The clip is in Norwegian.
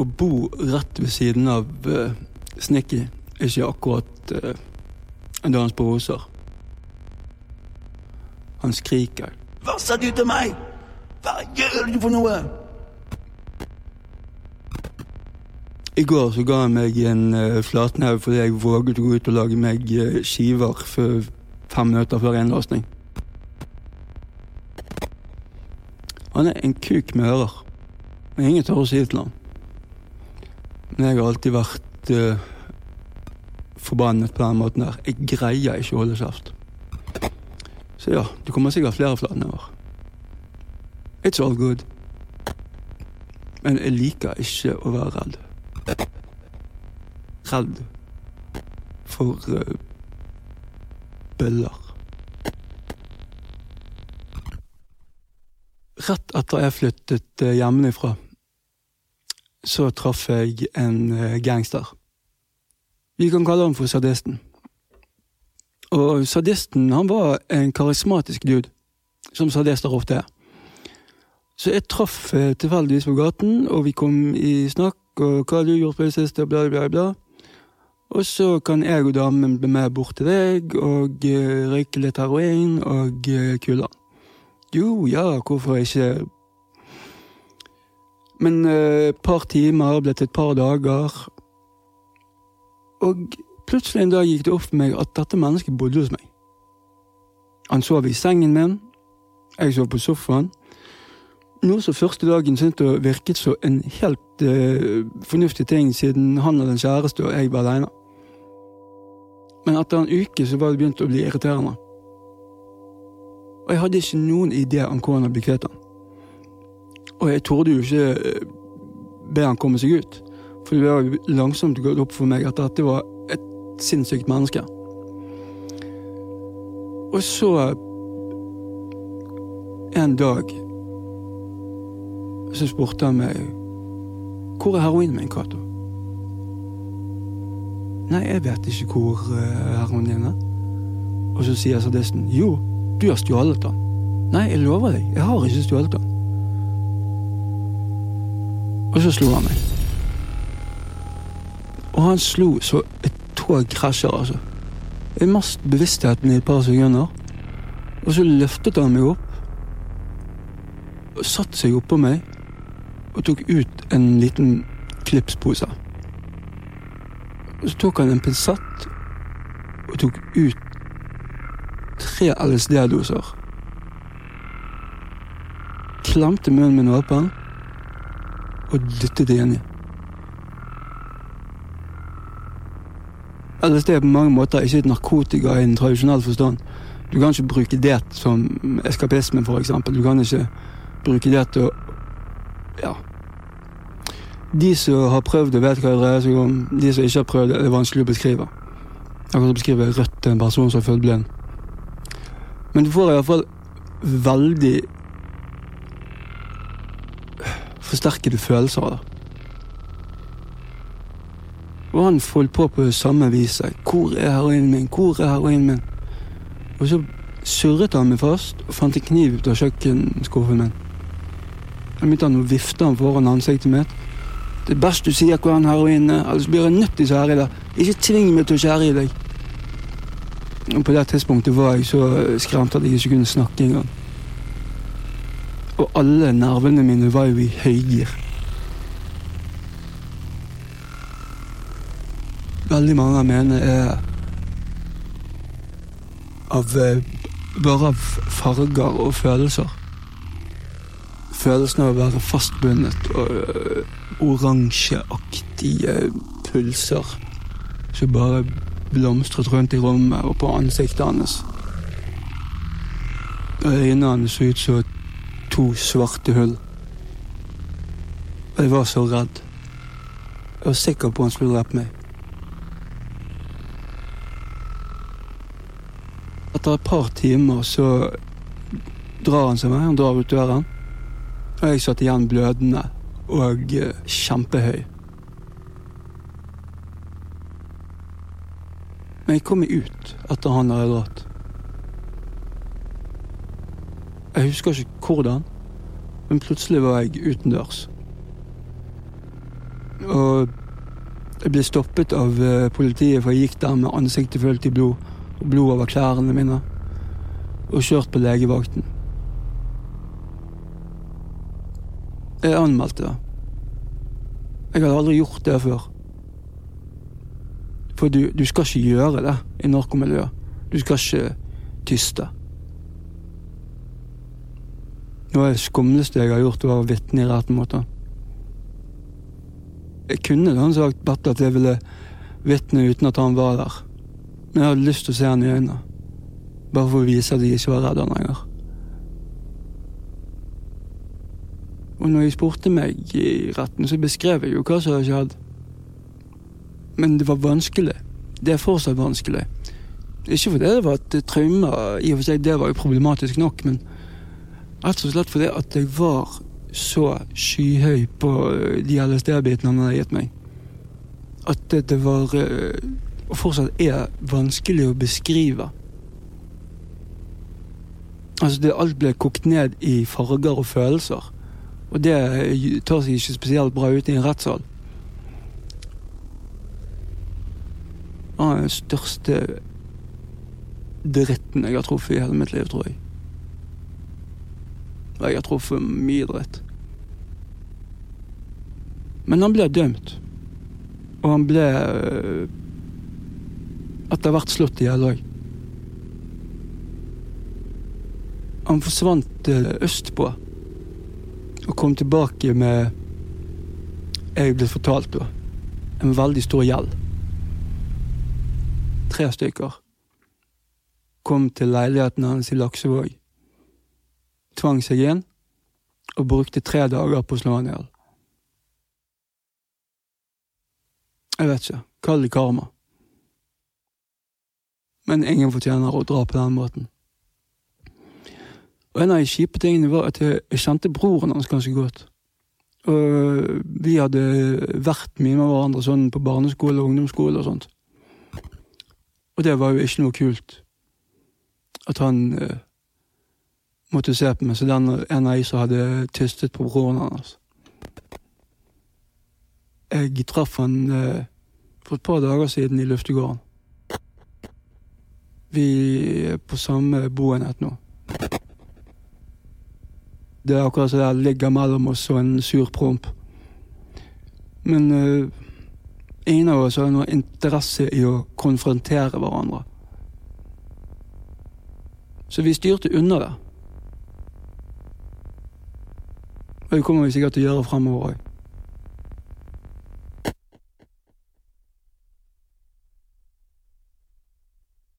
å bo rett ved siden av uh, Snikki er ikke akkurat uh, en dans på roser. Han skriker. Hva sa du til meg? Hva gjør du for noe? I går så ga han meg en uh, flatnau fordi jeg våget å gå ut og lage meg uh, skiver fem minutter før innlåsning. Han er en kuk med ører. Men ingen tør å si det til ham. Men jeg har alltid vært uh, forbannet på den måten der. Jeg greier ikke å holde kjeft. Så ja, det kommer sikkert flere flatnauer. It's all good. Men jeg liker ikke å være redd. Redd for uh, bøller. Rett etter jeg flyttet uh, hjemmefra, så traff jeg en uh, gangster. Vi kan kalle ham for sadisten. Og sadisten han var en karismatisk dude, som sadister ofte er. Så jeg traff eh, tilfeldigvis på gaten, og vi kom i snakk, og hva har du gjort på det siste, bla, bla, bla. Og så kan jeg og damen bli med bort til deg og uh, røyke litt heroin og kule. Jo, ja, hvorfor ikke? Men et uh, par timer ble til et par dager, og plutselig en dag gikk det opp for meg at dette mennesket bodde hos meg. Han sov i sengen min, jeg sov på sofaen. Noe som første dagen syntes virket som en helt uh, fornuftig ting, siden han hadde en kjæreste og jeg var aleine. Men etter en uke så var det begynt å bli irriterende. Og jeg hadde ikke noen idé om hvordan jeg ble kvitt han. Og jeg torde jo ikke uh, be han komme seg ut. For det var jo langsomt gått opp for meg at dette var et sinnssykt menneske. Og så En dag så spurte han meg hvor er heroinen min, Cato? Nei, jeg vet ikke hvor uh, heroinen din er. Og så sier sadisten jo, du har stjålet den. Nei, jeg lover deg, jeg har ikke stjålet den. Og så slo han meg. Og han slo så et tog krasjer, altså. Jeg mistet bevisstheten i et par sekunder. Og så løftet han meg opp. Og satte seg oppå meg og tok ut en liten klipspose. Så tok han en pinsett og tok ut tre LSD-doser. Klemte munnen min åpen og dytte det inni. LSD er på mange måter ikke narkotika i en tradisjonell forstand. Du kan ikke bruke det som eskapisme, eksempel. Du kan ikke bruke det til å Ja. De som har prøvd det, vet hva det dreier seg om. De som ikke har prøvd det, er vanskelig å beskrive. Jeg kan beskrive rødt til en person som er født blind. Men du får iallfall veldig forsterkede følelser av det. Og han holdt på på samme viset. Hvor er heroinen min? Hvor er heroinen min? Og så surret han meg fast og fant en kniv ut av kjøkkenskuffen min. Da begynte han å vifte han foran ansiktet mitt. Det er best du sier hvor han heroinen er, ellers blir jeg nødt til å skjære i deg. Ikke tving meg til å skjære i deg. Og på det tidspunktet var jeg så skremt at jeg ikke kunne snakke engang. Og alle nervene mine var jo i høygir. Veldig mange av mine er av bare av farger og følelser. Følelsen av å være fastbundet og øh, oransjeaktige pulser som bare blomstret rundt i rommet og på ansiktet hans. Øynene hans så ut som to svarte hull. Og jeg var så redd. Jeg var sikker på han skulle drept meg. Etter et par timer så drar han seg med. Han drar ut døren. Og jeg satt igjen blødende og eh, kjempehøy. Men jeg kom meg ut etter han hadde dratt. Jeg husker ikke hvordan, men plutselig var jeg utendørs. Og jeg ble stoppet av eh, politiet, for jeg gikk der med ansiktet fullt i blod. Og blod over klærne mine. Og kjørt på legevakten. Jeg anmeldte det. Jeg hadde aldri gjort det før. For du, du skal ikke gjøre det i narkomiljøet. Du skal ikke tyste. Noe av det skumleste jeg har gjort, var å vitne i retten mot ham. Jeg kunne da sagt bedt at jeg ville vitne uten at han var der. Men jeg hadde lyst til å se han i øynene. Bare for å vise at jeg ikke var redd han lenger. Og når jeg spurte meg i retten, så beskrev jeg jo hva som hadde skjedd. Men det var vanskelig. Det er fortsatt vanskelig. Ikke fordi det var et traume, i og for seg det var jo problematisk nok, men rett og slett fordi at jeg var så skyhøy på eh, de LSD-bitene han hadde gitt meg. At det, det var eh, Og fortsatt er vanskelig å beskrive. Altså, det alt ble kokt ned i farger og følelser. Og det tar seg ikke spesielt bra ut i en rettssal. Han er den største dritten jeg har truffet i hele mitt liv, tror jeg. Jeg har truffet mye dritt. Men han ble dømt. Og han ble øh, etter hvert slått i hjel òg. Han forsvant øh, østpå og kom tilbake med Jeg ble fortalt da. En veldig stor gjeld. Tre stykker. Kom til leiligheten hans i Laksevåg. Tvang seg inn og brukte tre dager på å slå han i hjel. Jeg vet ikke. Kall det karma. Men ingen fortjener å dra på den måten. Og En av de kjipe tingene var at jeg, kjente broren hans ganske godt. Og vi hadde vært mye med hverandre sånn på barneskole og ungdomsskole og sånt. Og det var jo ikke noe kult. At han eh, måtte se på meg som den en av de som hadde tystet på broren hans. Jeg traff han eh, for et par dager siden i luftegården. Vi er på samme boenhet nå. Det er akkurat som det ligger mellom oss og en sur promp. Men eh, ingen av oss har noen interesse i å konfrontere hverandre. Så vi styrte unna det. Og det kommer vi sikkert til å gjøre fremover òg.